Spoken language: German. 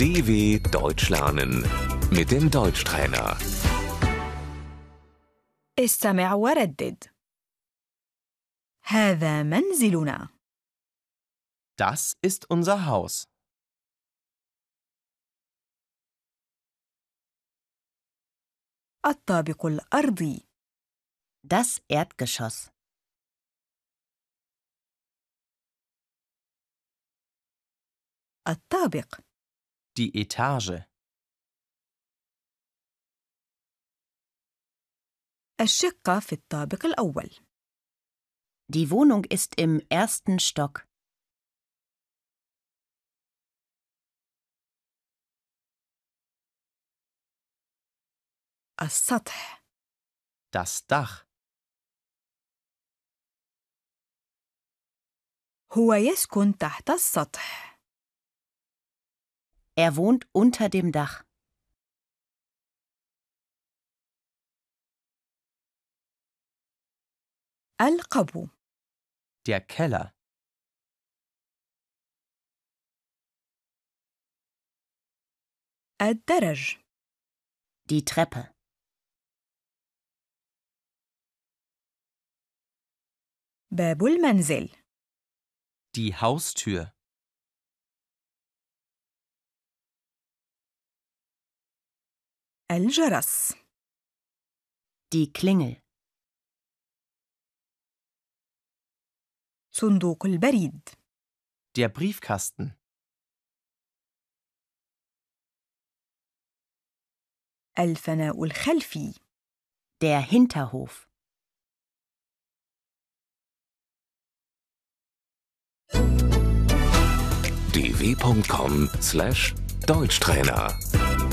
DW Deutsch lernen mit dem Deutschtrainer. استمع وردد هذا منزلنا Das ist unser Haus. الطابق الأرضي Das Erdgeschoss. الطابق Die Etage. الشقة في الطابق الأول Die Wohnung ist im ersten Stock. السطح Das Dach. هو يسكن تحت السطح Er wohnt unter dem Dach. القبو Der Keller. الدرج Die Treppe. باب المنزل Die Haustür. الجرس Die Klingel. صندوق البريد Der Briefkasten. الفناء الخلفي Der Hinterhof. dw.com/deutschtrainer